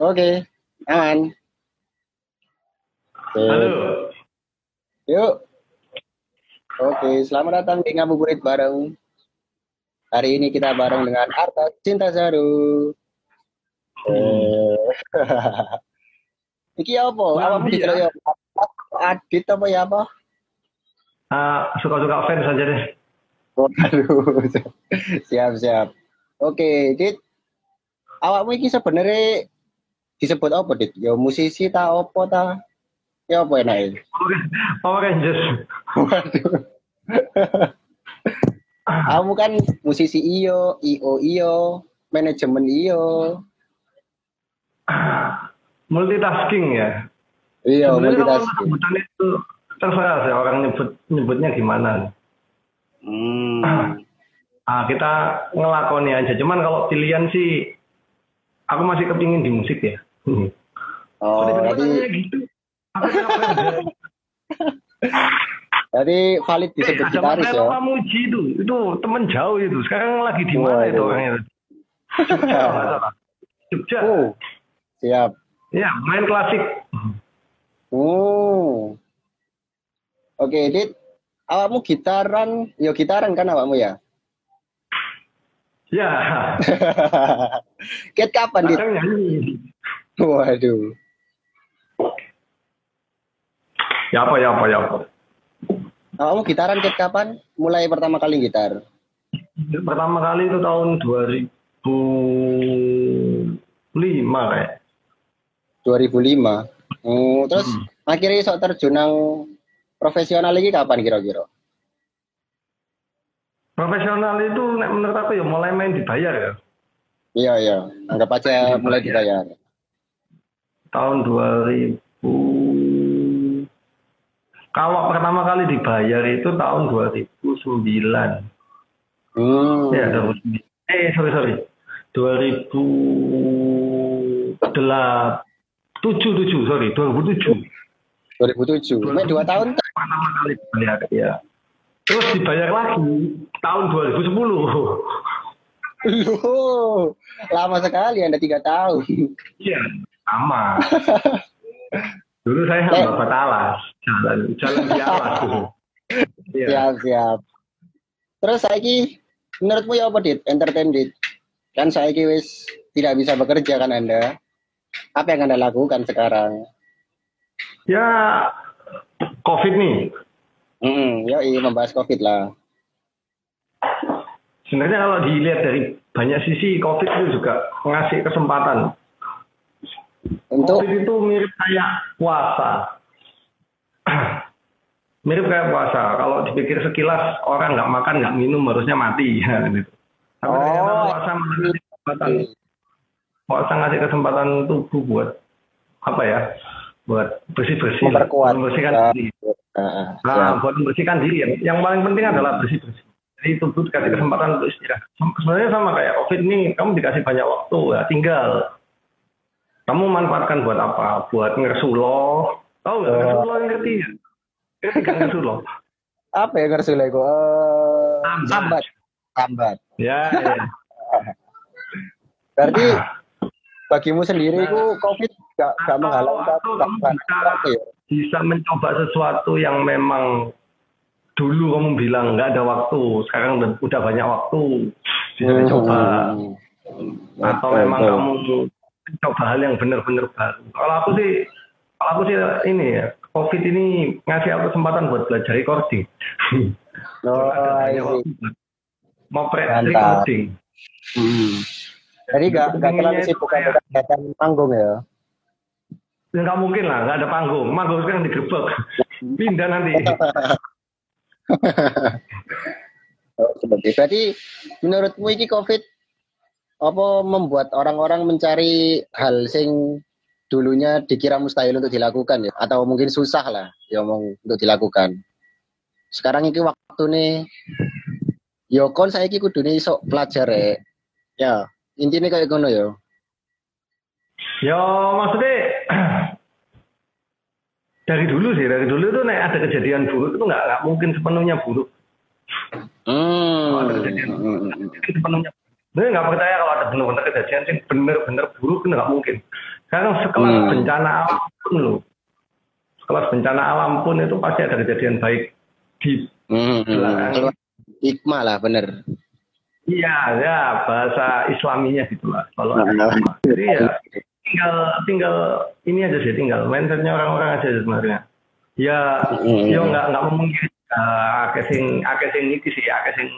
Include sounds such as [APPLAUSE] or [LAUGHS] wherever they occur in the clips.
Oke, aman. Oke. Halo. Yuk. Oke, selamat datang di Ngabuburit bareng. Hari ini kita bareng dengan Arta Cinta Saru. Eh. Iki apa? Nanti diceluk ya. Adit apa ya apa? Ah, suka-suka fans saja deh. Waduh. [LAUGHS] siap, siap. Oke, Dit. Awakmu iki sebenarnya disebut apa, Dit? Ya musisi ta apa ta? Ya apa enake? Power Rangers. Waduh. [LAUGHS] Kamu kan musisi iyo, io iyo, manajemen iyo. Multitasking ya. Iya, Sebenarnya multitasking. sebutan itu terserah sih orang nyebut nyebutnya gimana. Hmm. [CLEARS THROAT] Ah, kita ngelakoni aja. Cuman kalau pilihan sih, aku masih kepingin di musik ya. Hmm. Oh, Tiba-tiba jadi gitu. Jadi valid Eh, disebut ada gitaris ya. Pamuji itu, itu temen jauh itu. Sekarang lagi di mana Waduh. itu orangnya? Jogja. [LAUGHS] Jogja. Oh, siap. Ya, main klasik. Oh. Oke, Dit. Awakmu gitaran, yo gitaran kan awakmu ya? Ya, [LAUGHS] Ket kapan, Dit? kadang nyanyi. Waduh. Ya apa, ya apa, ya apa. Awakmu gitaran ket kapan? Mulai pertama kali gitar. Pertama kali itu tahun 2005 kayak. 2005. Oh, terus Hmm. akhirnya sok terjun nang profesional lagi kapan kira-kira? Profesional itu menurut aku ya mulai main dibayar ya. Iya, iya. Anggap aja mulai dibayar. Tahun 2000 kalau pertama kali dibayar itu tahun 2009. Hmm. Ya, 2009. Eh, sorry, sorry. 2007, 7, sorry, 2007. 2007. Mek dua tahun? Pertama kali dibayar, ya. Terus dibayar lagi tahun 2010. Loh, lama sekali Anda tiga tahun. Iya, sama. [LAUGHS] Dulu saya Eh. hamba alas, jalan, jalan di alas dulu. [LAUGHS] Iya. Siap, siap. Terus saiki menurutmu ya apa, Dit? Entertain, Dit? Kan saiki wis tidak bisa bekerja kan Anda. Apa yang Anda lakukan sekarang? Ya, COVID nih. Hmm, ya membahas Covid lah. Sebenarnya kalau dilihat dari banyak sisi, COVID itu juga ngasih kesempatan. Untuk COVID itu mirip kayak puasa. [CLEARS THROAT] mirip kayak puasa. Kalau dipikir sekilas, orang nggak makan, nggak minum, harusnya mati. Ya, [LAUGHS] gitu. Tapi ternyata Oh, puasa ngasih kesempatan, puasa ngasih kesempatan tubuh buat apa ya? Buat bersih-bersih. Memperkuat. Membersihkan Ya. diri. Ah, ah, Nah, siap. buat membersihkan diri yang, yang paling penting adalah bersih-bersih. Jadi tubuh dikasih kesempatan untuk istirahat. Sebenarnya sama kayak COVID ini, kamu dikasih banyak waktu, ya tinggal. Kamu manfaatkan buat apa? Buat ngersulo. Tahu nggak Oh. ngersulo yang ngerti ya? Ngerti kan ngersulo? Apa ya ngersul iku? Eh, Sambat. sambat. Sambat. Ya, ya. Berarti bagimu sendiri Nah. itu Covid gak, gak menghalang atau kamu bisa- ya? bisa mencoba sesuatu yang memang dulu kamu bilang nggak ada waktu, sekarang udah, banyak waktu, bisa dicoba. Hmm. atau memang kamu coba hal yang benar-benar baru. Kalau aku sih, kalau aku sih ini ya, COVID ini ngasih aku kesempatan buat belajar recording. [LAUGHS] Oh, Ada I banyak see. waktu buat mau recording. Hmm. Jadi gak, gak terlalu sibuk dengan kegiatan panggung ya? Ya, nggak mungkin lah, nggak ada panggung. Panggung sekarang digerebek. [LAUGHS] Pindah nanti. [LAUGHS] Oh, seperti. Berarti menurutmu ini COVID apa membuat orang-orang mencari hal sing dulunya dikira mustahil untuk dilakukan ya atau mungkin susah lah ya omong untuk dilakukan. Sekarang ini waktu nih yo kon saya kudu nih sok pelajar ya. Ya, intinya kayak ngono ya. Yo, maksudnya [CLEARS THROAT] dari dulu sih, dari dulu tuh nek ada kejadian buruk itu nggak mungkin sepenuhnya buruk. Hmm. Ada kejadian Hmm. sepenuhnya. Dia nggak percaya kalau ada benar-benar kejadian sih benar-benar buruk itu nggak mungkin. Sekarang sekelas Hmm. bencana alam pun loh. Sekelas bencana alam pun itu pasti ada kejadian baik di Hmm, Belakang. keluar hikmah lah bener. iya ya bahasa Islaminya gitulah. Kalau Nah. hikmah. Jadi ya tinggal tinggal ini aja sih tinggal mindsetnya orang-orang aja sebenarnya. Ya Hmm. yo nggak nggak memungkiri uh, akeh sing akeh sing iki sih akeh sing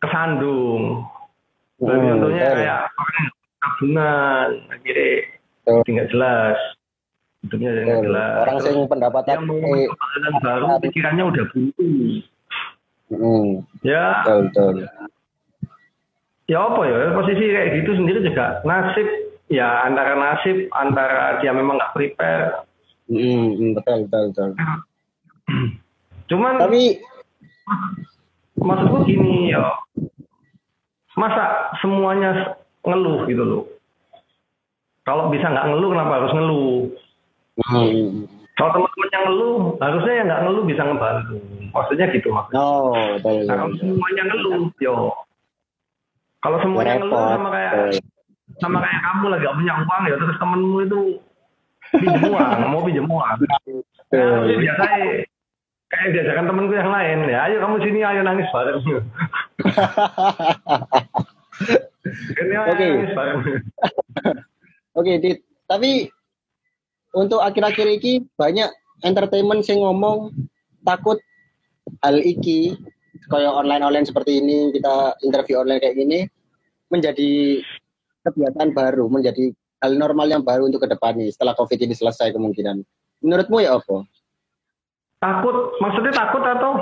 kesandung. Jadi Hmm, contohnya betul. kayak tabungan akhirnya Betul. tidak jelas hidupnya tidak Betul. jelas. Orang Terus sing pendapatan yang mau eh, baru pikirannya udah buntu. hmm, Ya betul betul. ya apa ya posisi kayak gitu sendiri juga nasib ya antara nasib antara dia memang nggak prepare. Hmm, hmm, betul betul betul. Cuman Tapi maksudku gini ya masa semuanya ngeluh gitu loh kalau bisa nggak ngeluh kenapa harus ngeluh hmm, kalau teman-teman yang ngeluh harusnya yang nggak ngeluh bisa ngebantu maksudnya gitu maksudnya oh betul. nah, kalau betul. semuanya ngeluh yo kalau semuanya ngeluh Repot. sama kayak sama kayak kamu lagi gak punya uang ya terus temenmu itu pinjem uang mau pinjem uang. Nah, biasanya kayak diajakan temenku yang lain ya ayo kamu sini ayo nangis bareng [LAUGHS] Oke. [LAUGHS] Oke, Dit. Tapi untuk akhir-akhir ini banyak entertainment sing ngomong takut hal iki kayak online-online seperti ini, kita interview online kayak gini menjadi kebiasaan baru, menjadi hal normal yang baru untuk ke depan nih setelah Covid ini selesai kemungkinan. Menurutmu ya apa? Takut? Maksudnya takut atau?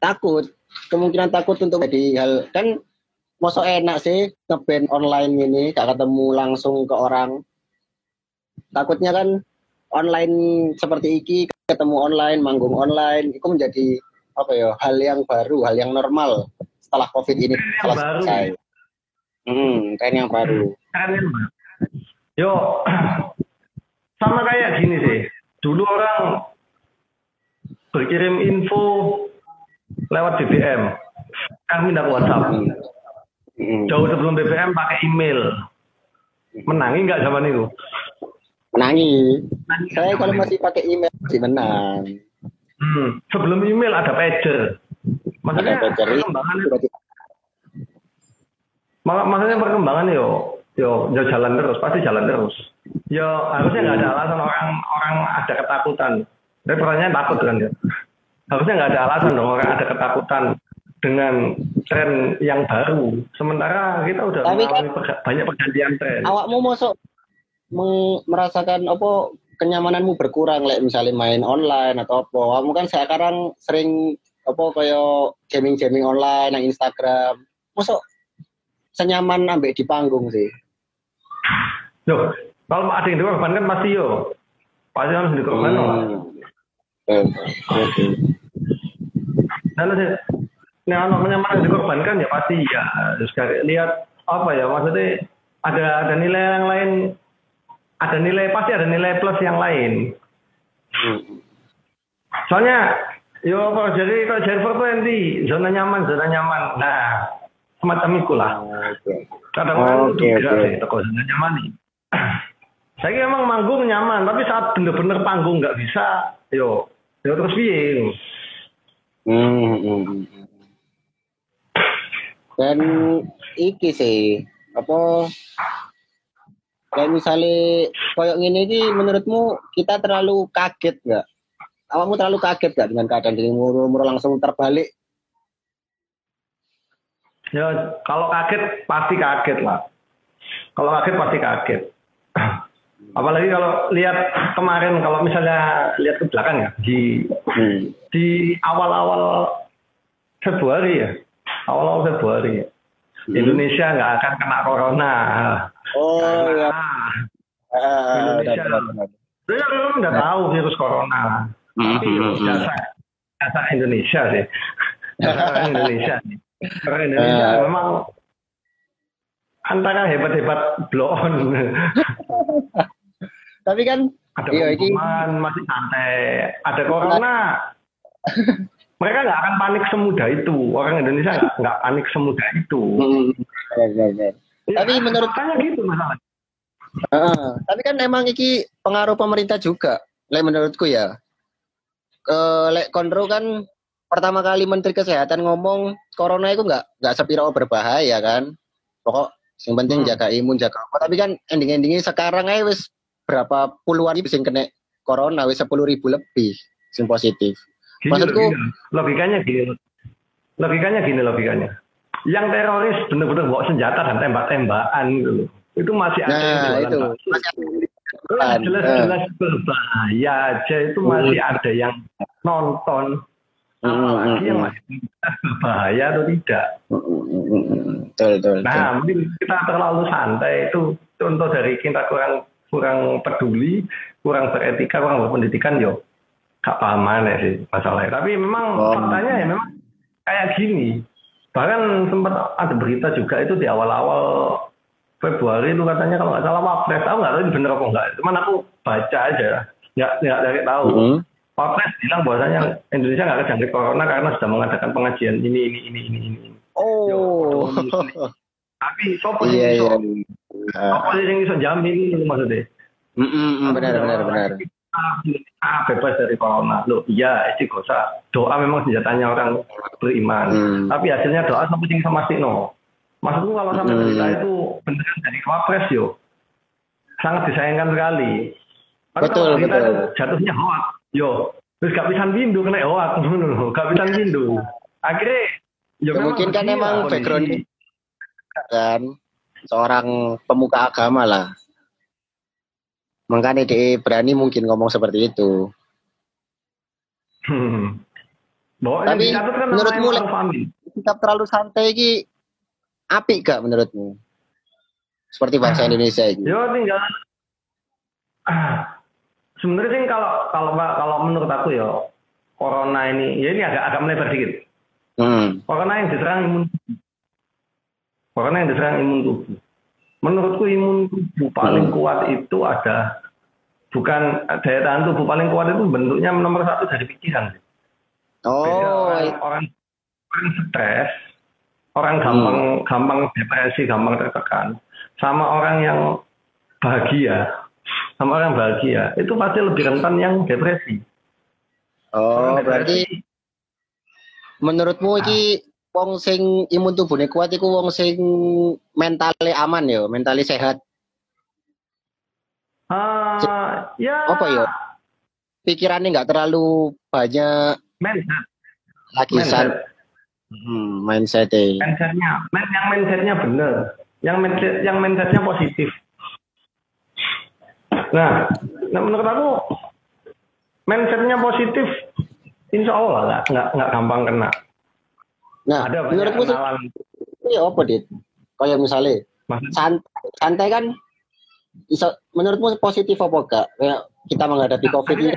Takut, kemungkinan takut untuk jadi hal kan mosok enak sih ngeband online ini gak ketemu langsung ke orang. Takutnya kan online seperti iki ketemu online manggung online itu menjadi apa ya hal yang baru hal yang normal setelah covid ini. Setelah baru. selesai. Hmm tren yang baru. Yo [CLEARS THROAT] sama kayak gini sih. Dulu orang berkirim info lewat BBM kami minta WhatsApp. Hmm. Hmm. jauh sebelum BBM pakai email. Menangi nggak zaman itu? Menangi. Menangi. Saya kalau masih pakai email masih menang. Hmm, sebelum email ada pager. Maksudnya Ada pager, perkembangan Mak- maksudnya perkembangan yo. Yo yo jalan terus. Pasti jalan terus. Yo harusnya nggak ada alasan orang orang ada ketakutan tapi pertanyaan takut kan ya? Harusnya nggak ada alasan dong orang ada ketakutan dengan tren yang baru. Sementara kita udah Tapi kan- mengalami perga- banyak pergantian tren. awakmu masuk merasakan apa kenyamananmu berkurang like misalnya main online atau apa. Kamu kan sekarang sering apa kayak gaming gaming online nang Instagram. Masuk senyaman ambek di panggung sih. Yo kalau ada yang dikorbankan pasti yo pasti harus dikorbankan. Hmm. Oke. Nah, sih, nah, anak menyamakan yang dikorbankan ya pasti ya. Kayak lihat apa ya maksudnya ada ada nilai yang lain, ada nilai pasti ada nilai plus yang lain. Hmm. Soalnya yo kalau jadi kalau jadi nanti zona nyaman zona nyaman. Nah semacam itulah. Kadang kadang Oke, itu beda oke. sih toko zona nyaman nih. [CLEARS THROAT] Saya emang manggung nyaman, tapi saat bener-bener panggung nggak bisa, yo, yo terus piye? Hmm, hmm, hmm. Dan iki sih apa kayak misalnya koyok gini iki menurutmu kita terlalu kaget nggak? Awakmu terlalu kaget nggak dengan keadaan ini murmur langsung terbalik? Ya, kalau kaget pasti kaget lah. Kalau kaget pasti kaget. Apalagi kalau lihat kemarin kalau misalnya lihat ke belakang ya di Hmm. di awal-awal Februari ya, awal-awal Februari ya. Hmm. Indonesia nggak akan kena corona. Oh ya. Ah, Ah, Indonesia. benar, benar. Saya kan nggak tahu virus corona. Hmm, Tapi hmm, hmm. jasa jasa Indonesia sih. Jasa Indonesia. Orang Indonesia [LAUGHS] Eh. memang antara hebat-hebat blow on. [LAUGHS] Tapi kan ada Iya, ini- masih santai. Ada corona [LAUGHS] mereka nggak akan panik semudah itu. Orang Indonesia nggak panik semudah itu. Hmm, benar, benar, benar. Ya, Tapi menurut- makanya gitu masalah. Heeh. tapi kan emang iki pengaruh pemerintah juga. Lek menurutku ya. Eh lek kontrol kan pertama kali Menteri Kesehatan ngomong corona itu nggak nggak sepiro berbahaya kan. Pokok yang penting Hmm. jaga imun jaga apa. Tapi kan ending-endingnya sekarang aja wis berapa puluhan ribu sing kena corona wis sepuluh ribu lebih sing positif. Gini, Maksudku- gini. logikanya gini. Logikanya gini logikanya. Yang teroris benar-benar bawa senjata dan tembak-tembakan gitu loh. Itu masih ada yang Nah jualan itu bakso. masih ada yang Eh. jelas-jelas berbahaya aja itu masih ada yang nonton. Hmm, Apalagi hmm, yang hmm. masih berbahaya atau tidak. Betul betul. betul. Nah, mungkin kita terlalu santai itu contoh dari kita kurang kurang peduli, kurang beretika, kurang berpendidikan yo. Gak paham mana sih masalahnya. Tapi memang Oh. faktanya ya memang kayak gini. Bahkan sempat ada berita juga itu di awal-awal Februari itu katanya kalau nggak salah Wapres, aku nggak tahu ini bener apa enggak. Cuman aku baca aja, nggak nggak dari tahu. Mm. Wapres bilang bahwasanya Indonesia nggak kejangkit corona karena sudah mengadakan pengajian ini ini ini ini ini. ini. Oh. [LAUGHS] Tapi sopo Iya iya. iso sopo sing iso jamin ini maksudnya. Mm, mm, mm, benar benar benar. Ah, bebas dari corona. Loh, iya, istighosah. Doa memang senjatanya orang beriman. Hmm. Tapi hasilnya doa sampai sing sama no. Maksudku kalau sampai Hmm. berita itu beneran dari wapres yo. Sangat disayangkan sekali. Tapi Betul, betul. itu jatuhnya hoax. Yo, terus gak bisa windu kena hoax [LAUGHS] gak bisa windu. Akhirnya yo Ya, mungkin kan emang background kan seorang pemuka agama lah. Makanya dia berani mungkin ngomong seperti itu. Hmm. Bahwa Tapi kan menurutmu. Sikap terlalu santai ini apik gak menurutmu? Seperti bahasa Ah. [LAUGHS] Indonesia ini. Yo tinggal ah, [CLEARS THROAT] sebenarnya sih kalau kalau kalau menurut aku ya corona ini ya ini agak agak melebar dikit. Hmm. Corona yang diserang imun. Corona yang diserang imun tubuh. Menurutku imun tubuh paling Hmm. kuat itu ada bukan daya tahan tubuh paling kuat itu bentuknya nomor satu dari pikiran. Beda Oh, orang, orang orang stres, orang gampang gampang depresi, gampang tertekan, sama orang yang bahagia, sama orang bahagia itu pasti lebih rentan yang depresi. oh Orang berarti depresi, menurutmu iki wong sing imun tubuhnya kuat iku wong sing mentale aman ya, mentale sehat. ah, ya Apa ya? Pikirannya nggak terlalu banyak mindset, lagi mindset, hmm, mindset mindsetnya, men- yang mindsetnya benar, yang mindset, yang mindsetnya positif. Nah, nah menurut aku mindsetnya positif, insya Allah nggak nggak gampang kena. Nah, Ada banyak menurutmu sih kenalan. ya apa dit? Kayak misalnya Maksud- santai, santai kan bisa menurutmu positif apa enggak? Kayak kita menghadapi covid ini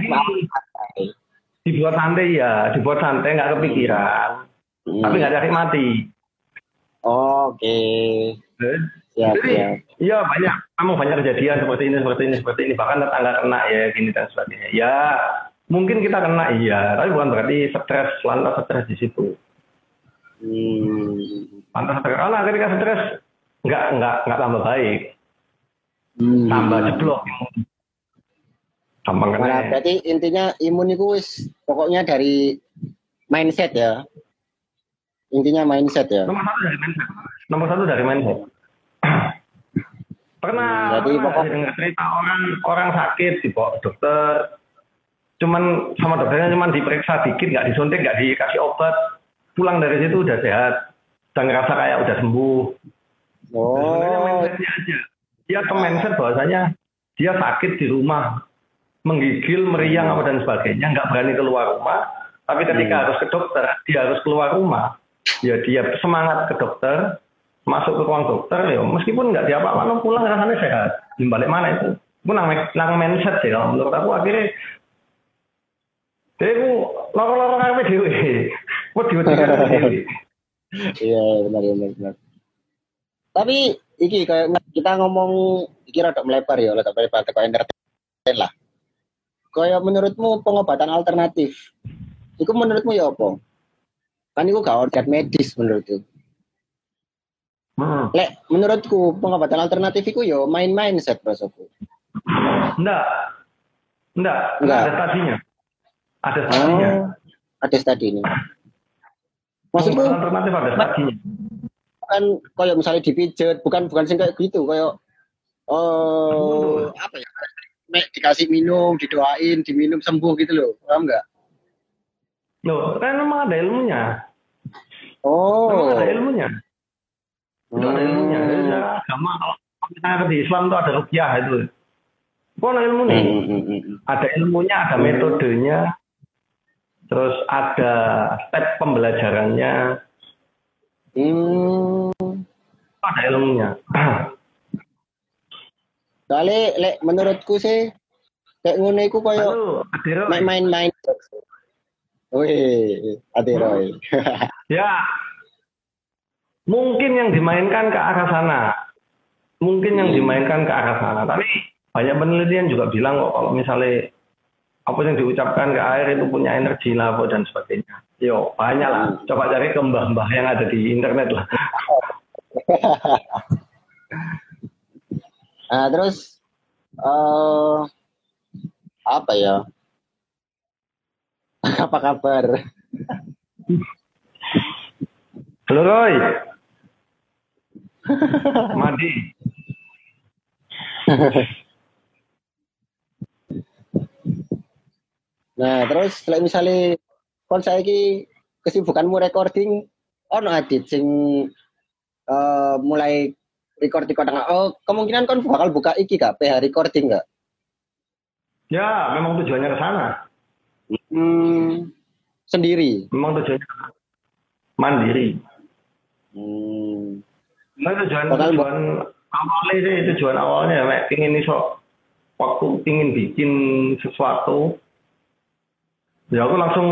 dibuat santai ya, dibuat santai nggak kepikiran, Hmm. tapi nggak cari mati. Oke, siap Jadi, siap. iya banyak, kamu banyak kejadian seperti ini, seperti ini, seperti ini, bahkan tetangga kena ya, gini dan sebagainya. Ya, mungkin kita kena iya, tapi bukan berarti stres, lantas stres di situ. Hmm. Lantas stres, karena ketika stres nggak nggak nggak tambah baik, Hmm. tambah jeblok. Gampang kena. Nah, berarti intinya imun itu wis pokoknya dari mindset ya. Intinya mindset ya. Nomor satu dari mindset. Nomor satu dari mindset. pernah Hmm, jadi pernah pokok- dengar cerita orang orang sakit dibawa ke dokter, cuman sama dokternya cuman diperiksa dikit, nggak disuntik, nggak dikasih obat, pulang dari situ udah sehat dan ngerasa kayak udah sembuh. Sebenarnya Oh, mindsetnya aja. Dia ke mindset bahwasanya dia sakit di rumah, menggigil, meriang apa dan sebagainya, nggak berani keluar rumah. Tapi ketika Hmm. harus ke dokter, dia harus keluar rumah. Ya dia semangat ke dokter, masuk ke ruang dokter, ya meskipun nggak diapa-apa, pulang rasanya sehat. Balik mana itu? Itu nang, nang mindset sih kalau menurut aku akhirnya jadi aku karepe dhewe. [LAUGHS] Iya benar benar benar. Tapi iki kayak kita ngomong iki rada melebar ya, rada melebar ke entertain lah. Kayak menurutmu pengobatan alternatif? Itu menurutmu ya apa? kan itu gak organ medis menurutku Hmm. lek menurutku pengobatan alternatif itu yo main mindset prosoku Enggak. Enggak, Enggak. ada stadinya. Ada stadinya. oh ada tadi ini maksudku alternatif ada stadinya. bukan kayak misalnya dipijet bukan bukan sing kayak gitu kayak oh apa ya nek dikasih minum didoain diminum sembuh gitu loh paham nggak Loh, kan memang ada ilmunya. oh Memang ada ilmunya. Itu ada ilmunya. Hmm. Jadi secara agama kalau misalnya di Islam itu ada rukyah itu. Itu ada ilmunya. Hmm, hmm, hmm, hmm. Ada ilmunya, ada metodenya. Terus ada step pembelajarannya. Hmm. Ada ilmunya. [CLEARS THROAT] Soalnya lek menurutku sih kayak ngono iku koyo main-main. Wih, ade Roy. [LAUGHS] Ya, mungkin yang dimainkan ke arah sana. Mungkin yang Hmm. dimainkan ke arah sana. Tapi banyak penelitian juga bilang kok kalau misalnya apa yang diucapkan ke air itu punya energi lah dan sebagainya. Yo, banyak lah. Coba cari ke mbah-mbah yang ada di internet lah. [LAUGHS] Nah, terus eh apa ya? [LAUGHS] apa kabar? Halo Roy. [LAUGHS] Madi. Nah, terus lek misalnya kon saiki kesibukanmu recording ono adit sing eh mulai record record oh kemungkinan kon bakal buka iki gak PH recording gak? Ya, memang tujuannya ke sana. Hmm, sendiri. Memang tujuannya mandiri. Hmm. Nah, tujuan Bakal tujuan awalnya sih tujuan awalnya mek pingin iso waktu pingin bikin sesuatu ya aku langsung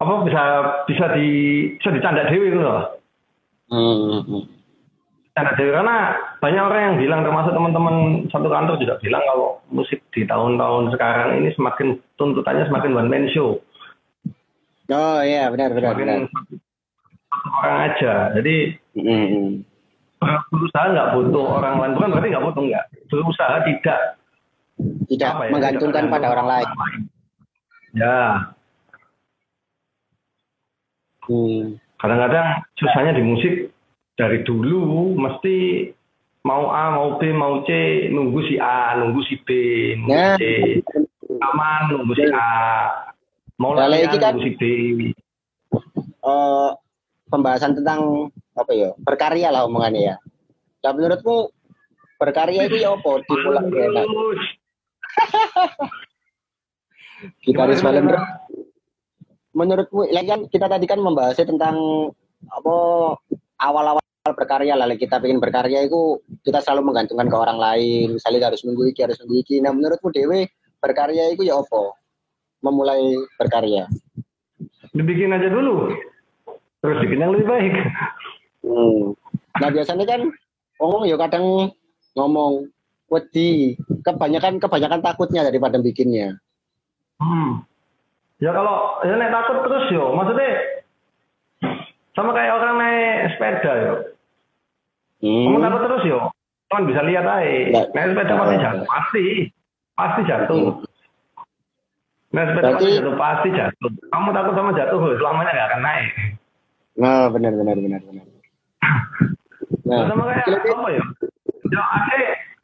apa bisa bisa di bisa dicanda dewi gitu loh. Hmm, canda dewi karena banyak orang yang bilang termasuk teman-teman satu kantor juga bilang kalau musik di tahun-tahun sekarang ini semakin tuntutannya semakin one man show. Oh iya benar benar benar. semakin satu orang aja. Jadi Hmm, berusaha nggak butuh orang lain. Bukan berarti nggak butuh nggak. Berusaha tidak. Tidak ya, menggantungkan tidak pada orang lain. Ya, Hmm. kadang-kadang susahnya di musik dari dulu mesti mau A, mau B, mau C, nunggu si A, nunggu si B, nunggu Ya. C, aman nunggu si A, mau Kalau latihan ini kan- nunggu si B. Eh, pembahasan tentang apa ya berkarya lah omongannya ya. Nah menurutmu berkarya itu ya apa? Dimulai enak. [LAUGHS] Gitaris gimana? Menurutmu, lagi kan kita tadi kan membahasnya tentang apa awal-awal berkarya lah. Kita ingin berkarya itu kita selalu menggantungkan ke orang lain. Misalnya harus nunggu iki, harus nunggu iki. Nah menurutmu Dewe berkarya itu ya apa? Memulai berkarya. Dibikin aja dulu, terus bikin yang lebih baik. Hmm. Nah biasanya kan ngomong ya kadang ngomong wedi kebanyakan kebanyakan takutnya daripada bikinnya. Hmm. Ya kalau ya naik takut terus yo, maksudnya sama kayak orang naik sepeda yo. Kamu takut terus yo, kan bisa lihat aja. Nggak. Naik sepeda pasti jatuh, pasti, pasti jatuh. Naik sepeda pasti jatuh, pasti jatuh. Kamu takut sama jatuh, selamanya nggak akan naik. Nah benar benar benar benar. Nah, sama kayak apa ya? Ya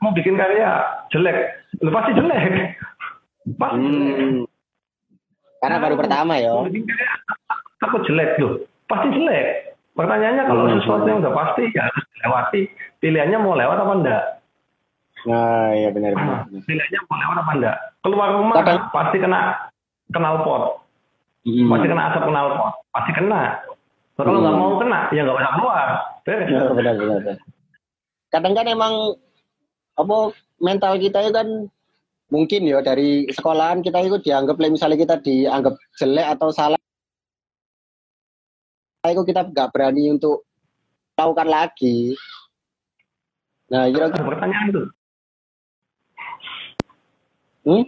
mau bikin karya jelek, lu pasti jelek. Jelek. Hmm. Karena baru pertama ya. Takut jelek loh, pasti jelek. Pertanyaannya kalau Hmm. sesuatu yang udah pasti ya harus dilewati. Pilihannya mau lewat apa enggak? Nah, iya benar benar. benar. Pilihannya mau lewat apa enggak? Keluar rumah Kadang- pasti kena kenal pot, Hmm. pasti kena asap kenal pot, pasti kena. Nah, kalau nggak Hmm. mau kena, ya nggak usah keluar. Beres. Benar benar. benar. Kadang kan emang apa mental kita itu kan mungkin ya dari sekolahan kita itu dianggap misalnya kita dianggap jelek atau salah itu kita nggak berani untuk lakukan lagi. Nah, kira Ada pertanyaan tuh. hmm?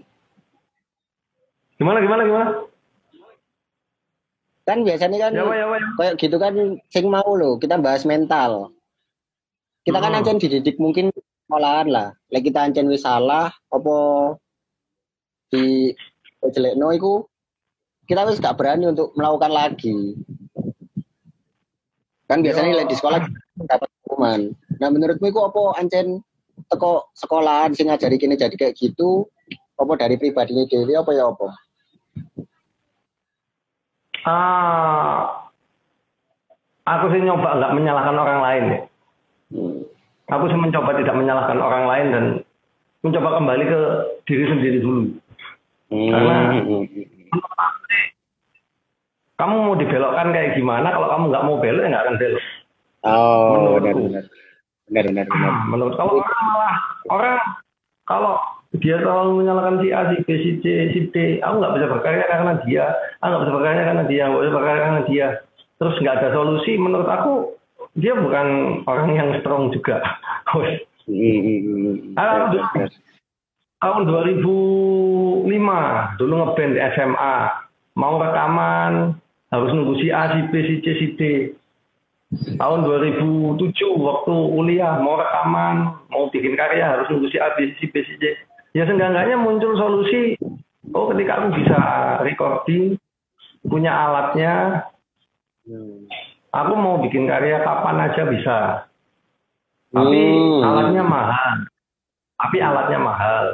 Gimana gimana gimana? kan biasanya kan Ya, ya, ya. kayak gitu kan sing mau loh kita bahas mental kita kan Hmm. ancen dididik mungkin olahan lah. Lek kita ancen wis salah apa di jelekno iku kita wis gak berani untuk melakukan lagi. Kan biasanya lek di sekolah dapat hukuman. Nah menurutmu iku apa ancen teko sekolahan sing ngajari kini jadi kayak gitu? Apa dari pribadinya dewi apa ya apa? Ah, aku sih nyoba nggak menyalahkan orang lain ya. Hmm. Aku sih mencoba tidak menyalahkan orang lain dan mencoba kembali ke diri sendiri dulu. Karena- Hmm. Kamu mau dibelokkan kayak gimana? Kalau kamu nggak mau belok, ya nggak akan belok. Oh, Menurutku. benar benar. Benar benar benar. Nah, menurut kalau orang malah orang kalau dia selalu menyalahkan si A, si B, si C, si D, aku nggak bisa berkarya karena dia, aku nggak bisa berkarya karena dia, nggak bisa berkarya karena dia. Terus nggak ada solusi. Menurut aku dia bukan orang yang strong juga. Wes. Hmm, hmm, hmm. Ah, tahun 2005 dulu ngeband SMA mau rekaman harus nunggu si A, si B, si C, si D. Tahun 2007 waktu kuliah mau rekaman, mau bikin karya harus nunggu si A, B, si B, si C. Ya seenggak-enggaknya muncul solusi. Oh ketika aku bisa recording, punya alatnya, Hmm. Aku mau bikin karya kapan aja bisa. Tapi Hmm. alatnya mahal. Tapi alatnya mahal.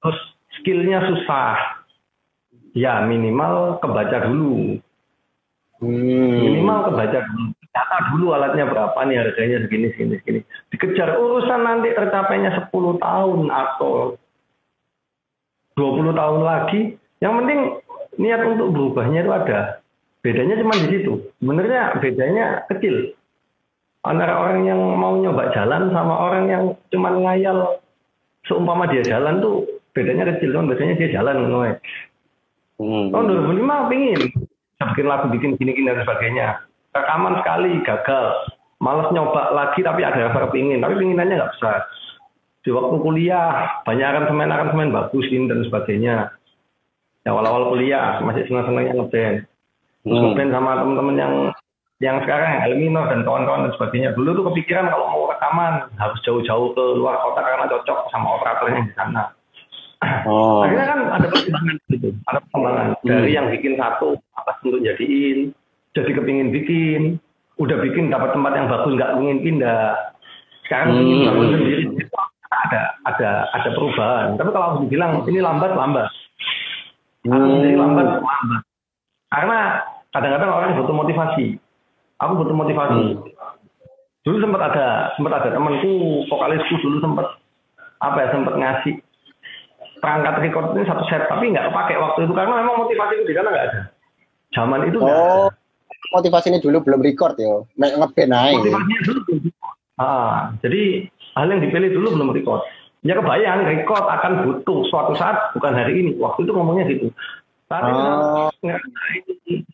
Terus skillnya susah. Ya minimal kebaca dulu. Hmm. Minimal kebaca dulu. Data dulu alatnya berapa nih harganya segini segini segini. Dikejar urusan nanti tercapainya 10 tahun atau 20 tahun lagi. Yang penting niat untuk berubahnya itu ada. Bedanya cuma di situ. Sebenarnya bedanya kecil. Antara orang yang mau nyoba jalan sama orang yang cuma ngayal seumpama dia jalan tuh bedanya kecil kan biasanya dia jalan ngono. Hmm. Tahun 2005 pingin bikin lagu bikin gini-gini dan sebagainya. Rekaman sekali gagal. Males nyoba lagi tapi ada rasa kepingin. Tapi pinginannya nggak besar. Di waktu kuliah banyak aransemen aransemen bagus ini dan sebagainya. Ya awal-awal kuliah masih senang-senangnya ngeband. Terus Hmm. sama teman-teman yang yang sekarang yang Elmino dan kawan-kawan dan sebagainya. Dulu tuh kepikiran kalau mau rekaman harus jauh-jauh ke luar kota karena cocok sama operatornya di sana. Oh. Akhirnya kan ada perkembangan gitu, ada perkembangan dari yang bikin satu atas untuk jadiin, jadi kepingin bikin, udah bikin dapat tempat yang bagus nggak ingin pindah. Sekarang Hmm. bangun sendiri, itu ada ada ada perubahan. Tapi kalau aku dibilang ini lambat lambat, Hmm. jadi lambat lambat. Karena kadang-kadang orang butuh motivasi. Aku butuh motivasi. Dulu sempat ada sempat ada temanku vokalisku dulu sempat apa ya sempat ngasih perangkat record ini satu set tapi nggak pakai waktu itu karena memang motivasi itu di sana nggak ada. Zaman itu Oh, ada. motivasi ini dulu belum record ya. Ngeband aja. Motivasinya dulu. Ah, jadi hal yang dipilih dulu belum record. Ya kebayang record akan butuh suatu saat bukan hari ini. Waktu itu ngomongnya gitu. Saat Oh.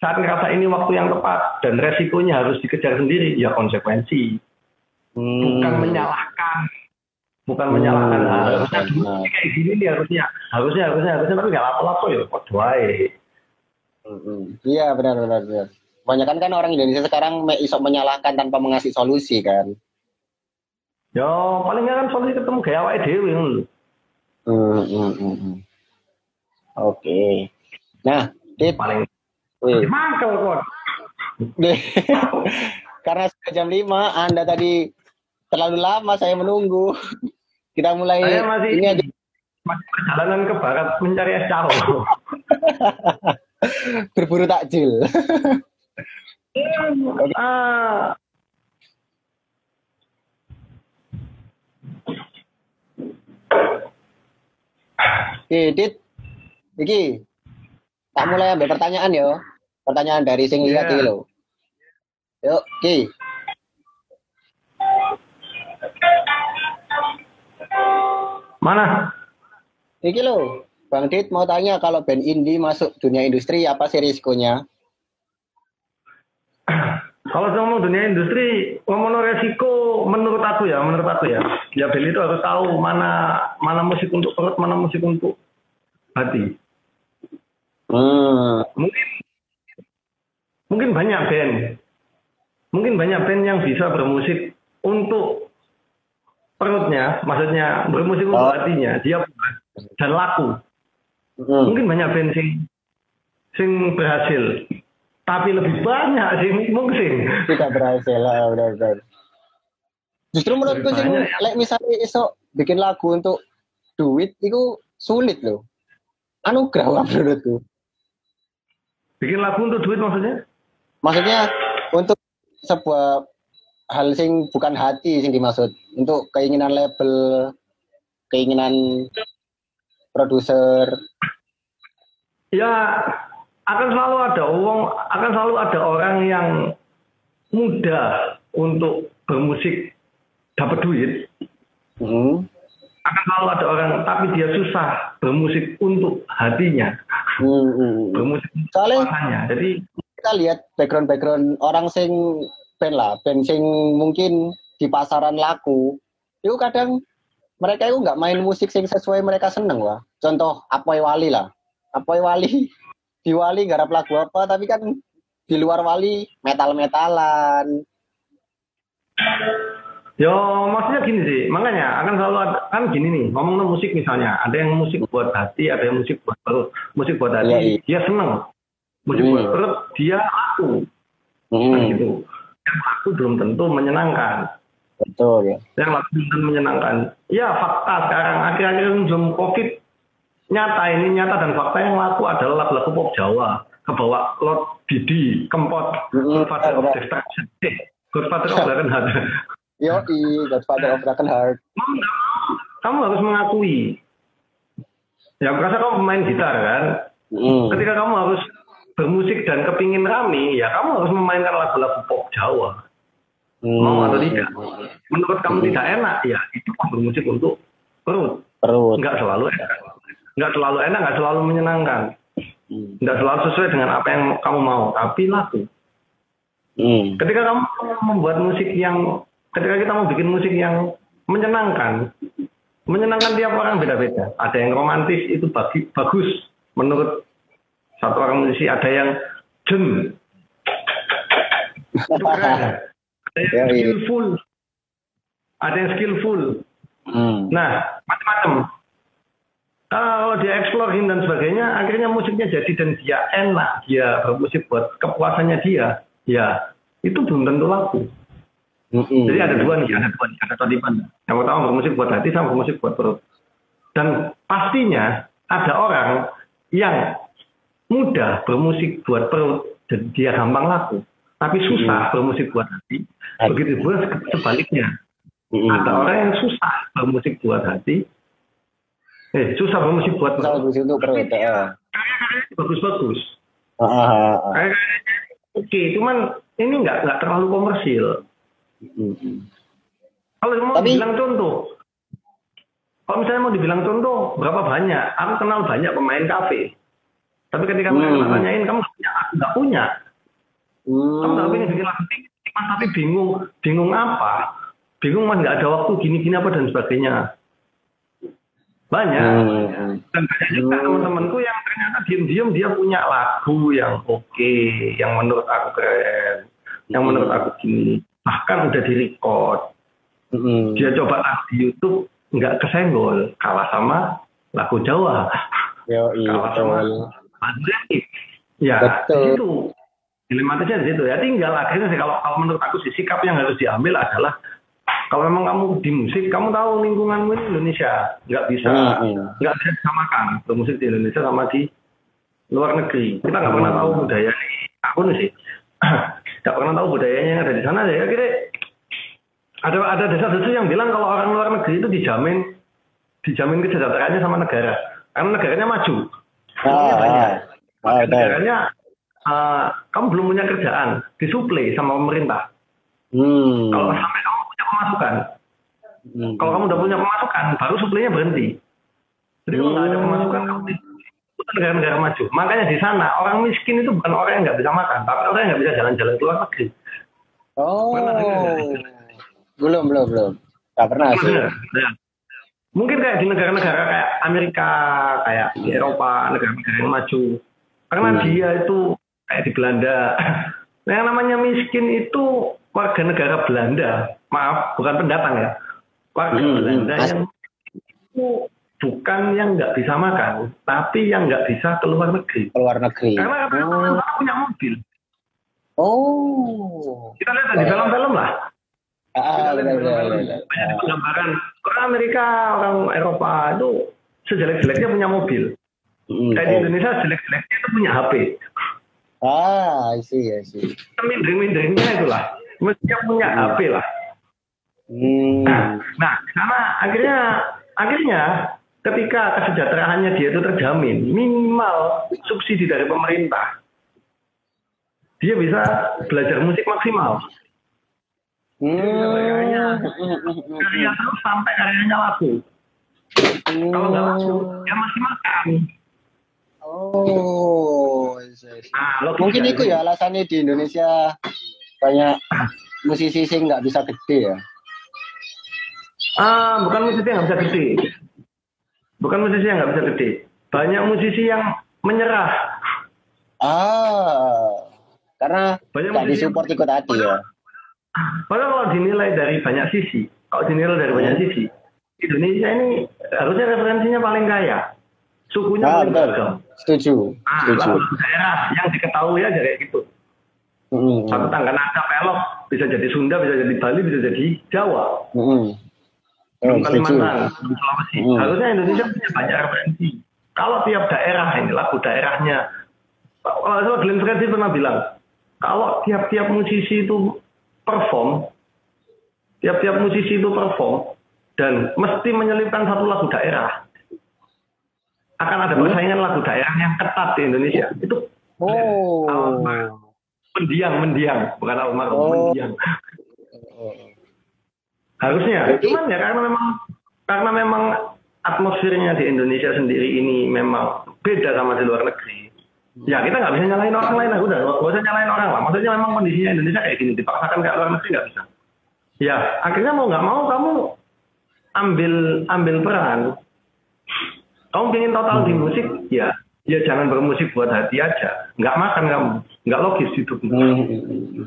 saat ngerasa ini waktu yang tepat dan resikonya harus dikejar sendiri ya konsekuensi. Hmm. bukan menyalahkan bukan Hmm, menyalahkan Ah, harusnya dulu kayak gini nih harusnya harusnya harusnya harusnya tapi nggak lapo-lapo ya kok doae Hmm. Iya benar benar benar. Kebanyakan kan orang Indonesia sekarang iso menyalahkan tanpa mengasih solusi kan. ya paling kan solusi ketemu gaya awake dhewe ngono lho. Hmm, hmm, hmm, hmm. Oke. Nah, Dit, paling mangkel kok [LAUGHS] karena sudah jam 5, Anda tadi terlalu lama saya menunggu. [LAUGHS] Kita mulai saya masih ini aja masih perjalanan ke barat mencari es calo [LAUGHS] berburu takjil. ah Oke, Dit. Iki. Tak mulai ambil pertanyaan ya. Pertanyaan dari sing lihat iki lho. Yuk, Ki. mana Iki lho. Bang Dit mau tanya kalau band indie masuk dunia industri apa sih risikonya? kalau ngomong dunia industri ngomong resiko menurut aku ya menurut aku ya ya band itu harus tahu mana mana musik untuk perut mana musik untuk hati Hmm. mungkin mungkin banyak band, mungkin banyak band yang bisa bermusik untuk perutnya, maksudnya bermusik untuk Oh. hatinya, dia dan laku. Hmm. Mungkin banyak band sing sing berhasil, tapi lebih banyak sing mungsing. Tidak berhasil lah, udah, udah. Justru menurutku sih, ya. like misalnya iso bikin lagu untuk duit, itu sulit loh. Anugerah lah menurutku. Bikin lagu untuk duit maksudnya? Maksudnya untuk sebuah hal sing bukan hati sing dimaksud, untuk keinginan label, keinginan produser. Ya akan selalu ada uang, akan selalu ada orang yang mudah untuk bermusik dapat duit. Hmm. Akan selalu ada orang, tapi dia susah bermusik untuk hatinya, Hmm, Soalnya. Jadi kita lihat background-background orang sing band lah, band sing mungkin di pasaran laku, itu kadang mereka itu nggak main musik sing sesuai mereka seneng lah. Contoh Apoy Wali lah, Apoy Wali [LAUGHS] di Wali garap lagu apa, tapi kan di luar Wali metal-metalan. Yo, maksudnya gini sih, makanya akan selalu ada, kan gini nih, ngomong musik misalnya, ada yang musik buat hati, ada yang musik buat perut. Musik buat hati, Iya, iya. dia seneng. Musik Hmm. buat perut, dia laku. Kan Hmm, gitu. Yang laku belum tentu menyenangkan. betul ya. Yang laku belum tentu menyenangkan. Ya, fakta sekarang, akhir-akhir ini sebelum COVID, nyata ini, nyata dan fakta yang laku adalah lagu-lagu pop Jawa. Kebawa Lord Didi, Kempot, Hmm, Godfather of benar. Destruction. Eh, Godfather of Broken Heart. Yo, Godfather of Broken Heart. nggak mau, kamu harus mengakui. Ya, merasa kamu pemain gitar kan. Hmm. Ketika kamu harus bermusik dan kepingin rame, ya kamu harus memainkan lagu-lagu pop Jawa. Hmm. Mau atau tidak. Menurut kamu tidak enak, ya itu kamu bermusik untuk perut. Perut. Nggak selalu enak. Nggak selalu enak, nggak selalu menyenangkan. Hmm. Nggak selalu sesuai dengan apa yang kamu mau, tapi laku. Hmm. Ketika kamu membuat musik yang, ketika kita mau bikin musik yang menyenangkan, menyenangkan tiap orang beda-beda. Ada yang romantis itu bagi, bagus menurut satu orang musisi, ada yang jen, itu keren. Ada yang Ya, iya. skillful, ada yang skillful. Hmm. Nah, macam-macam. Kalau dia eksplorin dan sebagainya, akhirnya musiknya jadi dan dia enak, dia bermusik buat kepuasannya dia, ya itu belum tentu laku. Hmm. Jadi ada dua nih, ada dua nih, ada tadi mana. Yang pertama bermusik buat hati, sama bermusik buat perut. Dan pastinya ada orang yang mudah bermusik buat perut, dan dia gampang laku. Tapi susah bermusik buat hati. Begitu pula sebaliknya. Hmm. Ada orang yang susah bermusik buat hati, eh susah bermusik buat perut. musik untuk perut. ya. Bagus-bagus. Ah, ah, ah. Oke, cuman ini nggak nggak terlalu komersil. Hmm, hmm. Kalau mau Tapi- dibilang contoh, kalau misalnya mau dibilang contoh, berapa banyak? Aku kenal banyak pemain kafe. Tapi ketika mereka Hmm. tanyain, kamu punya? Aku nggak punya. Kamu nggak Hmm. pengen bikin mas tapi bingung, bingung apa? Bingung mas nggak ada waktu gini-gini apa dan sebagainya. Banyak. Hmm. Dan banyak juga Hmm. teman-temanku yang ternyata diem-diem dia punya lagu yang oke, yang menurut aku keren, yang menurut aku gini. Bahkan udah direcord. Hmm. Dia coba di YouTube, nggak kesenggol. Kalah sama lagu Jawa. Yo, iya Kalah sama Remix. Ya, Betul. di situ. Dilematisnya di situ ya. Tinggal akhirnya sih kalau, kalau menurut aku sih sikap yang harus diambil adalah kalau memang kamu di musik, kamu tahu lingkunganmu ini Indonesia, nggak bisa nggak bisa disamakan bermusik di Indonesia sama di luar negeri. Kita nggak pernah tahu budaya aku nih sih, [CLEARS THROAT] nggak pernah tahu budayanya yang ada di sana. Ya kira ada ada desa-desa yang bilang kalau orang luar negeri itu dijamin dijamin kesejahteraannya sama negara, karena negaranya maju. Uangnya Ah, banyak. ah. Ah, betul. Negaranya eh, kamu belum punya kerjaan, disuplai sama pemerintah. Hmm. Kalau sampai kamu punya pemasukan, Hmm. kalau kamu udah punya pemasukan, baru suplainya berhenti. Jadi kalau nggak ada Hmm. pemasukan, kamu itu negara-negara maju. Makanya di sana orang miskin itu bukan orang yang nggak bisa makan, tapi orang yang nggak bisa jalan-jalan ke luar negeri. Oh. Pernah? Belum, belum, belum. Gak pernah sih. Benar. Ya. Mungkin kayak di negara-negara kayak Amerika, kayak di Eropa, negara-negara yang maju. Karena Hmm. dia itu kayak di Belanda, [LAUGHS] Nah, yang namanya miskin itu warga negara Belanda, maaf, bukan pendatang ya, warga Hmm, Belanda hmm. yang itu bukan yang nggak bisa makan, tapi yang nggak bisa keluar negeri. Keluar negeri. Karena mereka Oh. punya mobil. Oh. Kita lihat di film-film lah. Ah, benar, di benar, benar. Banyak penggambaran orang Amerika, orang Eropa itu sejelek-jeleknya punya mobil. Hmm, Kayak di oh. Indonesia jelek-jeleknya itu punya HP. Ah, I see, I see. Mindering-minderingnya itulah. Mestinya punya HP lah. Hmm. Nah, karena akhirnya akhirnya ketika kesejahteraannya dia itu terjamin, minimal subsidi dari pemerintah, dia bisa belajar musik maksimal. Hmm. Karyanya, karya terus sampai karyanya laku. Kalau nggak laku, dia masih makan. Oh. Nah, Mungkin itu ya alasannya di Indonesia banyak musisi sing nggak bisa gede ya. Ah, bukan musisi yang nggak bisa gede. Bukan musisi yang nggak bisa gede. Banyak musisi yang menyerah. Ah, karena Banyak musisi disupport ikut hati ya. Padahal kalau dinilai dari banyak sisi, kalau dinilai dari banyak sisi, Indonesia ini harusnya referensinya paling kaya. Sukunya Ah, paling beragam. Setuju, Ah, setuju. daerah yang diketahui aja kayak gitu. Hmm, Satu tangga nada pelok, bisa jadi Sunda, bisa jadi Bali, bisa jadi Jawa. hmm. Belum. Kalimantan, Sulawesi. Hmm. Harusnya Indonesia punya banyak referensi. Kalau tiap daerah ini lagu daerahnya, kalau salah Glenn Fredly pernah bilang, kalau tiap-tiap musisi itu perform, tiap-tiap musisi itu perform dan mesti menyelipkan satu lagu daerah, akan ada Hmm. persaingan lagu daerah yang ketat di Indonesia. Itu Oh. mendiang, mendiang, bukan almarhum, Oh. mendiang. Harusnya, cuman ya karena memang karena memang atmosfernya di Indonesia sendiri ini memang beda sama di luar negeri. Ya kita nggak bisa nyalain orang lain lah, udah nggak usah nyalain orang lah. Maksudnya memang kondisinya Indonesia kayak gini, dipaksakan kayak luar negeri nggak bisa. Ya akhirnya mau nggak mau kamu ambil ambil peran. Kamu pengen total di musik, ya ya jangan bermusik buat hati aja. Nggak makan kamu, nggak logis itu. Hmm, hmm,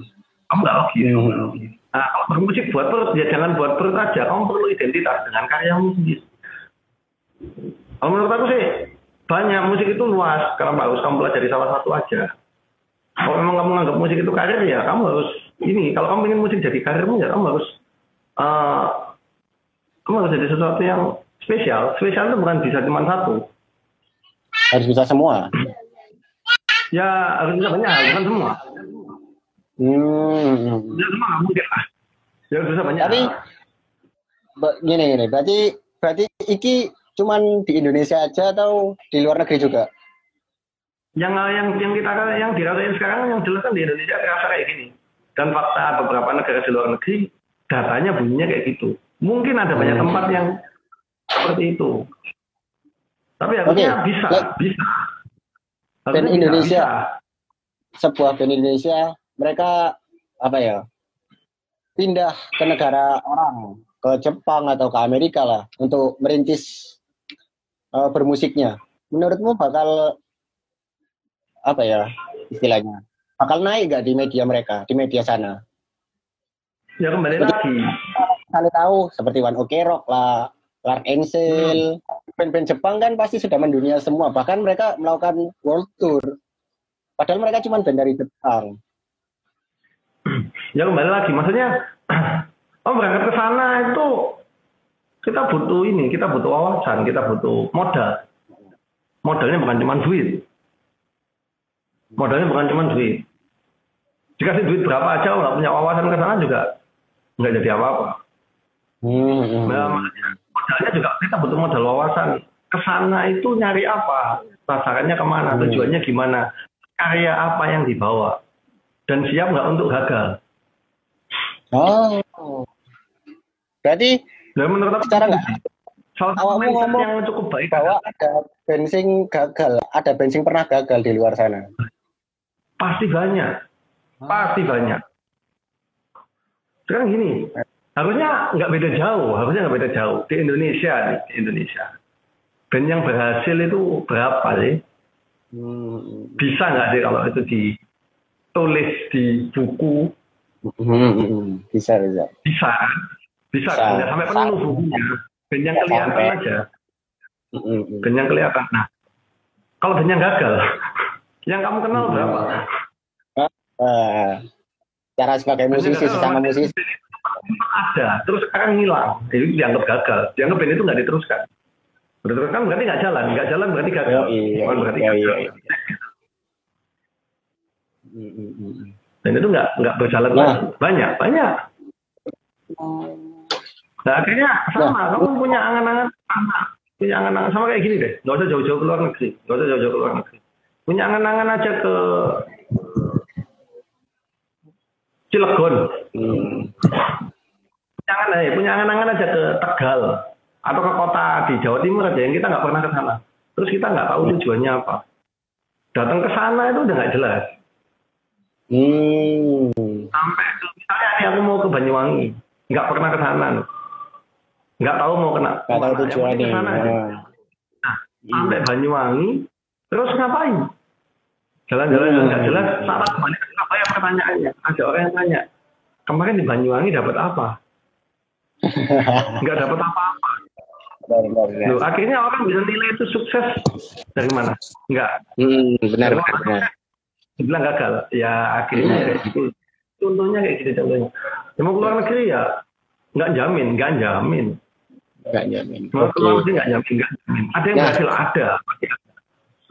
Kamu nggak logis. Nah, kalau bermusik buat perut, ya jangan buat perut aja. Kamu perlu identitas dengan karyamu sendiri. Kalau menurut aku sih, banyak musik itu luas. Karena bagus kamu pelajari salah satu aja. Kalau memang kamu nganggap musik itu karir, ya kamu harus ini. Kalau kamu ingin musik jadi karirmu, ya kamu harus eh, kamu harus jadi sesuatu yang spesial. Spesial itu bukan bisa cuma satu. Harus bisa semua. Ya harus bisa banyak, bukan semua. Hmm. Bisa semua nggak mungkin lah. Ya bisa banyak. Tapi gini gini, berarti berarti iki cuman di Indonesia aja atau di luar negeri juga? yang yang yang kita yang dirasain sekarang yang jelas kan di Indonesia terasa kayak gini dan fakta beberapa negara di luar negeri datanya bunyinya kayak gitu mungkin ada banyak Hmm. tempat yang seperti itu tapi harusnya Oke. bisa bisa Dan Harusnya Indonesia. bisa. Sebuah band Indonesia mereka apa ya? Pindah ke negara orang, ke Jepang atau ke Amerika lah untuk merintis eh, bermusiknya. Menurutmu bakal apa ya istilahnya? Bakal naik gak di media mereka, di media sana? ya kembali Betul. lagi kali tahu seperti One Ok Rock lah, Clark Angel, band-band Jepang kan pasti sudah mendunia semua. Bahkan mereka melakukan world tour. Padahal mereka cuma band dari Jepang. Ya kembali lagi. Maksudnya [CLEARS THROAT] oh berangkat ke sana itu kita butuh ini kita butuh wawasan kita butuh modal. Modalnya bukan cuma duit. Modalnya bukan cuma duit. Dikasih duit berapa aja nggak punya wawasan ke sana juga nggak jadi apa-apa. Hmm. Nah, modalnya juga kita butuh modal wawasan. Ke sana itu nyari apa? Sasarannya ke mana? Hmm. tujuannya gimana? Karya apa yang dibawa? Dan siap nggak untuk gagal Oh. Berarti dan menurut aku secara nggak awakmu ngomong yang cukup baik bahwa ada bensin gagal, ada bensin pernah gagal di luar sana. pasti banyak. Pasti banyak. Sekarang gini harusnya nggak beda jauh harusnya nggak beda jauh. Di Indonesia nih di Indonesia. Band yang berhasil itu berapa sih? Hmm. bisa nggak sih kalau itu di tulis di buku Hmm, bisa bisa. bisa. Bisa, Bisa. nggak sampai penuh bukunya Nggak kelihatan sampai. aja. Hmm, yang kelihatan. Nah kalau dan yang gagal [LAUGHS] yang kamu kenal Hmm. berapa? Eh, cara sebagai musisi sesama musisi. ada. Terus sekarang hilang. Jadi dianggap gagal. Dianggap band itu nggak diteruskan. Diteruskan berarti nggak jalan. Nggak jalan berarti gagal. Yo, iya, Bukan berarti iya, gagal. iya. Hmm. Dan itu nggak nggak berjalan Nah. banyak banyak. Nah akhirnya sama kamu punya angan-angan anak punya angan-angan sama kayak gini deh. Nggak usah jauh-jauh ke luar negeri. Nggak usah jauh-jauh ke luar negeri. Punya angan-angan aja ke Cilegon. Hmm. punya angan eh, punya angan-angan aja ke Tegal. Atau ke kota di Jawa Timur aja yang kita nggak pernah ke sana. Terus kita nggak tahu tujuannya apa. Datang ke sana itu udah nggak jelas Hmm. sampai ke misalnya nih aku mau ke Banyuwangi nggak pernah ke sana nggak tahu mau kena Gak tahu tujuannya. ke sana aja. Oh. sampai Banyuwangi terus ngapain jalan-jalan Hmm. nggak jelas saat balik ke Surabaya pertanyaannya ada orang yang tanya kemarin di Banyuwangi dapat apa [LAUGHS] nggak dapat apa-apa. Loh, akhirnya orang bisa nilai itu sukses dari mana nggak Hmm, benar, benar, benar. Dibilang gagal ya akhirnya ya gitu. contohnya kayak gitu contohnya ya, mau keluar negeri ya nggak jamin nggak jamin Gak nyamin. mau Oke. keluar negeri nggak jamin nggak jamin ada yang Ya. berhasil ada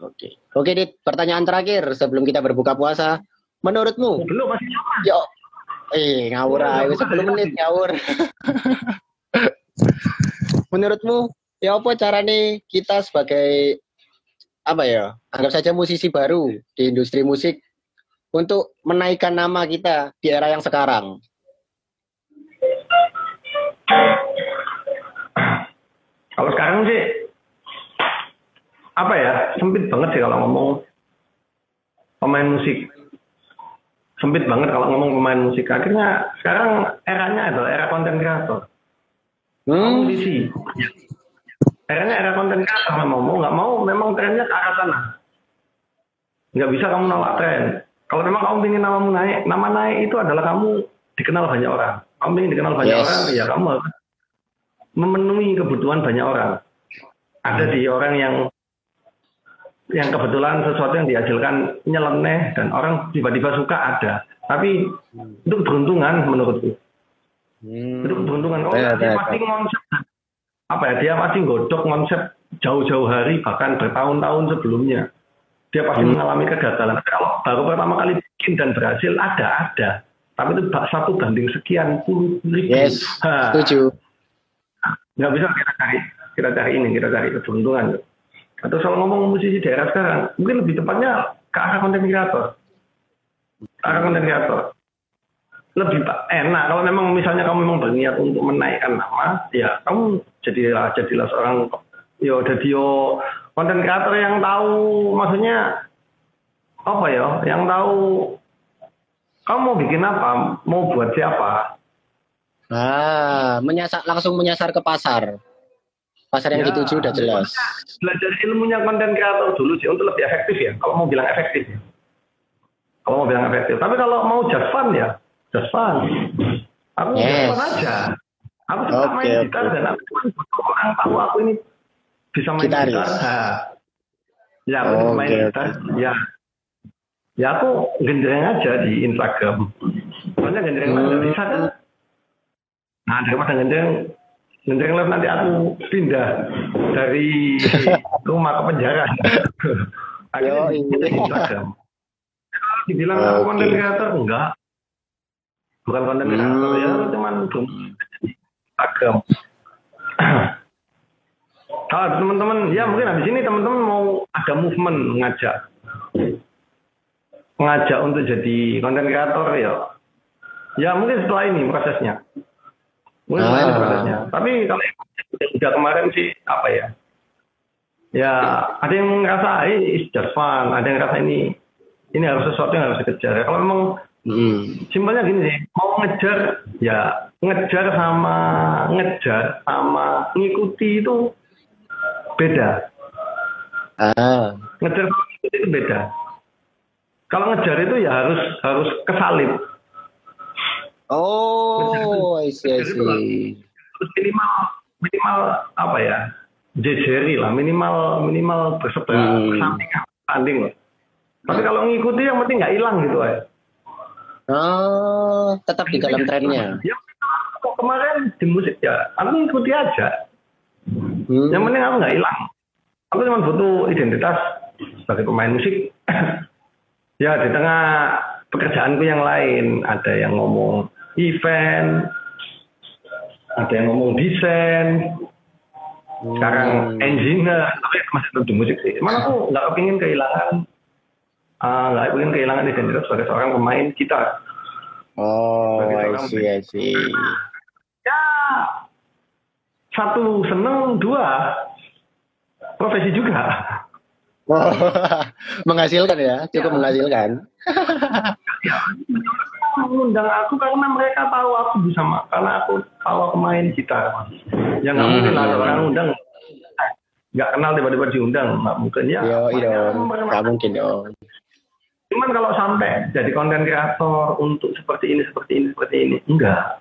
Oke. Oke, Dit. Pertanyaan terakhir sebelum kita berbuka puasa. Menurutmu, belum masih nyaman yo, eh ngawur aja, 10 menit ngawur. [LAUGHS] Menurutmu, ya apa caranya kita sebagai apa ya, anggap saja musisi baru di industri musik untuk menaikkan nama kita di era yang sekarang? Kalau sekarang sih apa ya? Sempit banget sih kalau ngomong pemain musik. Sempit banget kalau ngomong pemain musik. Akhirnya sekarang eranya adalah era konten kreator. Hmm, musisi eranya era konten kreator memang mau. Nggak mau memang trennya ke arah sana. Nggak bisa kamu nolak tren. Kalau memang kamu ingin namamu naik nama naik itu adalah kamu dikenal banyak orang. Kamu ingin dikenal banyak Yes. orang ya kamu harus memenuhi kebutuhan banyak orang. Ada di orang yang yang kebetulan sesuatu yang dihasilkan nyeleneh dan orang tiba-tiba suka ada. Tapi itu keberuntungan menurutku. Hmm. itu keberuntungan. Kalau dia benar, pasti konsep apa ya dia pasti godok konsep jauh-jauh hari bahkan bertahun-tahun sebelumnya. Dia pasti Hmm. mengalami kegagalan. Kalau baru pertama kali bikin dan berhasil ada ada. Tapi itu bak- satu banding sekian puluh ribu. Yes, Ha, setuju. nggak bisa kita cari kita cari ini kita cari keberuntungan. Atau soal ngomong musisi daerah sekarang mungkin lebih tepatnya ke arah konten kreator. Ke arah konten kreator lebih enak. Kalau memang misalnya kamu memang berniat untuk menaikkan nama ya kamu jadilah jadilah seorang yo jadi yo konten kreator yang tahu maksudnya apa ya? Yang tahu kamu mau bikin apa mau buat siapa. Ah, menyasar langsung menyasar ke pasar. Pasar yang Ya, dituju udah jelas. belajar ilmunya konten kreator dulu sih untuk lebih efektif ya. Kalau mau bilang efektif ya. Kalau mau bilang efektif. Tapi kalau mau just fun ya just fun aku just Yes. fun aja. Aku suka Oke, main gitar dan aku cuma butuh orang tahu aku ini bisa main Gitaris. gitar. Nah, ya aku Oh, main oke, gitar ya. Ya aku gendreng aja di Instagram. Soalnya gendreng Hmm. nggak bisa kan? Nah daripada gendreng gendreng live nanti aku pindah dari [LAUGHS] rumah ke penjara. Akhirnya di Instagram. Dibilang aku Oke. konten kreator enggak bukan konten Hmm. kreator ya cuman Instagram kalau [CLEARS THROAT] teman-teman ya mungkin habis ini teman-teman mau ada movement ngajak ngajak untuk jadi konten kreator ya. Ya mungkin setelah ini prosesnya. Mungkin setelah ini Ah. prosesnya. Tapi kalau yang udah kemarin sih apa ya? Ya ada yang ngerasa ini is just fun. Ada yang ngerasa ini ini harus sesuatu yang harus dikejar. Kalau memang Hmm. simpelnya gini sih mau ngejar ya ngejar sama ngejar sama ngikuti itu beda Ah, ngejar sama ngikuti itu beda kalau ngejar itu ya harus harus kesalip. Oh, I see, I see. Minimal minimal apa ya? Jejeri lah, minimal minimal bersebelah Hmm. sampingan tanding loh. Tapi kalau ngikuti yang penting nggak hilang gitu ya. Oh, tetap di dalam trennya. Ya, kok kemarin di musik ya, aku ngikuti aja. Hmm. Yang penting aku nggak hilang. Aku cuma butuh identitas sebagai pemain musik. [CLEARS THROAT] ya di tengah pekerjaanku yang lain ada yang ngomong event, ada yang ngomong desain, sekarang Hmm. engineer, tapi masih tentu musik sih. Cuman aku nggak kepingin kehilangan, ah, nggak kepingin kehilangan identitas sebagai seorang pemain gitar. Oh, I see, I see. Ya, satu seneng, dua profesi juga. Oh, [LAUGHS] menghasilkan ya, cukup menghasilkan. mengundang aku karena mereka tahu aku bisa karena aku tahu aku main gitar ya nggak Hmm. mungkin ada orang undang nggak kenal tiba-tiba diundang nggak mungkin ya Yo, aku pernah- nggak mungkin dong. Cuman kalau sampai jadi konten kreator untuk seperti ini seperti ini seperti ini enggak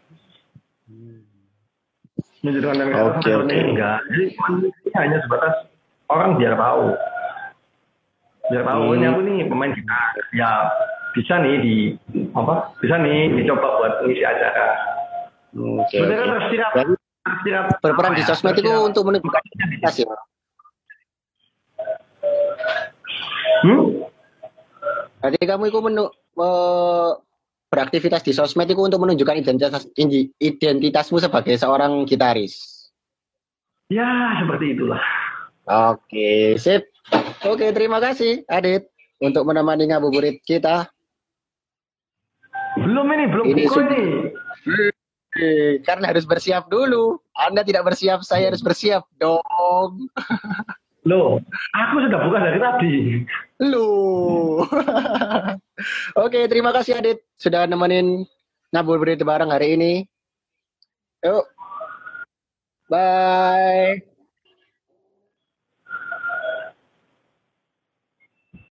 menjadi konten kreator Oke, seperti ini oke. enggak jadi cuman ini hanya sebatas orang biar tahu biar tahu Hmm. ini aku nih pemain gitar ya bisa nih di apa bisa nih dicoba buat ngisi acara Oke, Sebenarnya tersirat, Berarti tersirat berperan di ya, sosmed itu untuk menunjukkan identitas ya. Hmm? Berarti kamu itu menu, eh, beraktivitas di sosmed itu untuk menunjukkan identitas identitasmu sebagai seorang gitaris. Ya, seperti itulah. Oke, sip. Oke, terima kasih Adit untuk menemani ngabuburit kita. Belum ini, belum Ini buku ini. Eh, Karena harus bersiap dulu. Anda tidak bersiap, saya harus bersiap dong. [LAUGHS] Loh, aku sudah buka dari tadi. Lu. [LAUGHS] Oke, terima kasih Adit sudah nemenin ngabuburit bareng hari ini. Yuk. Bye.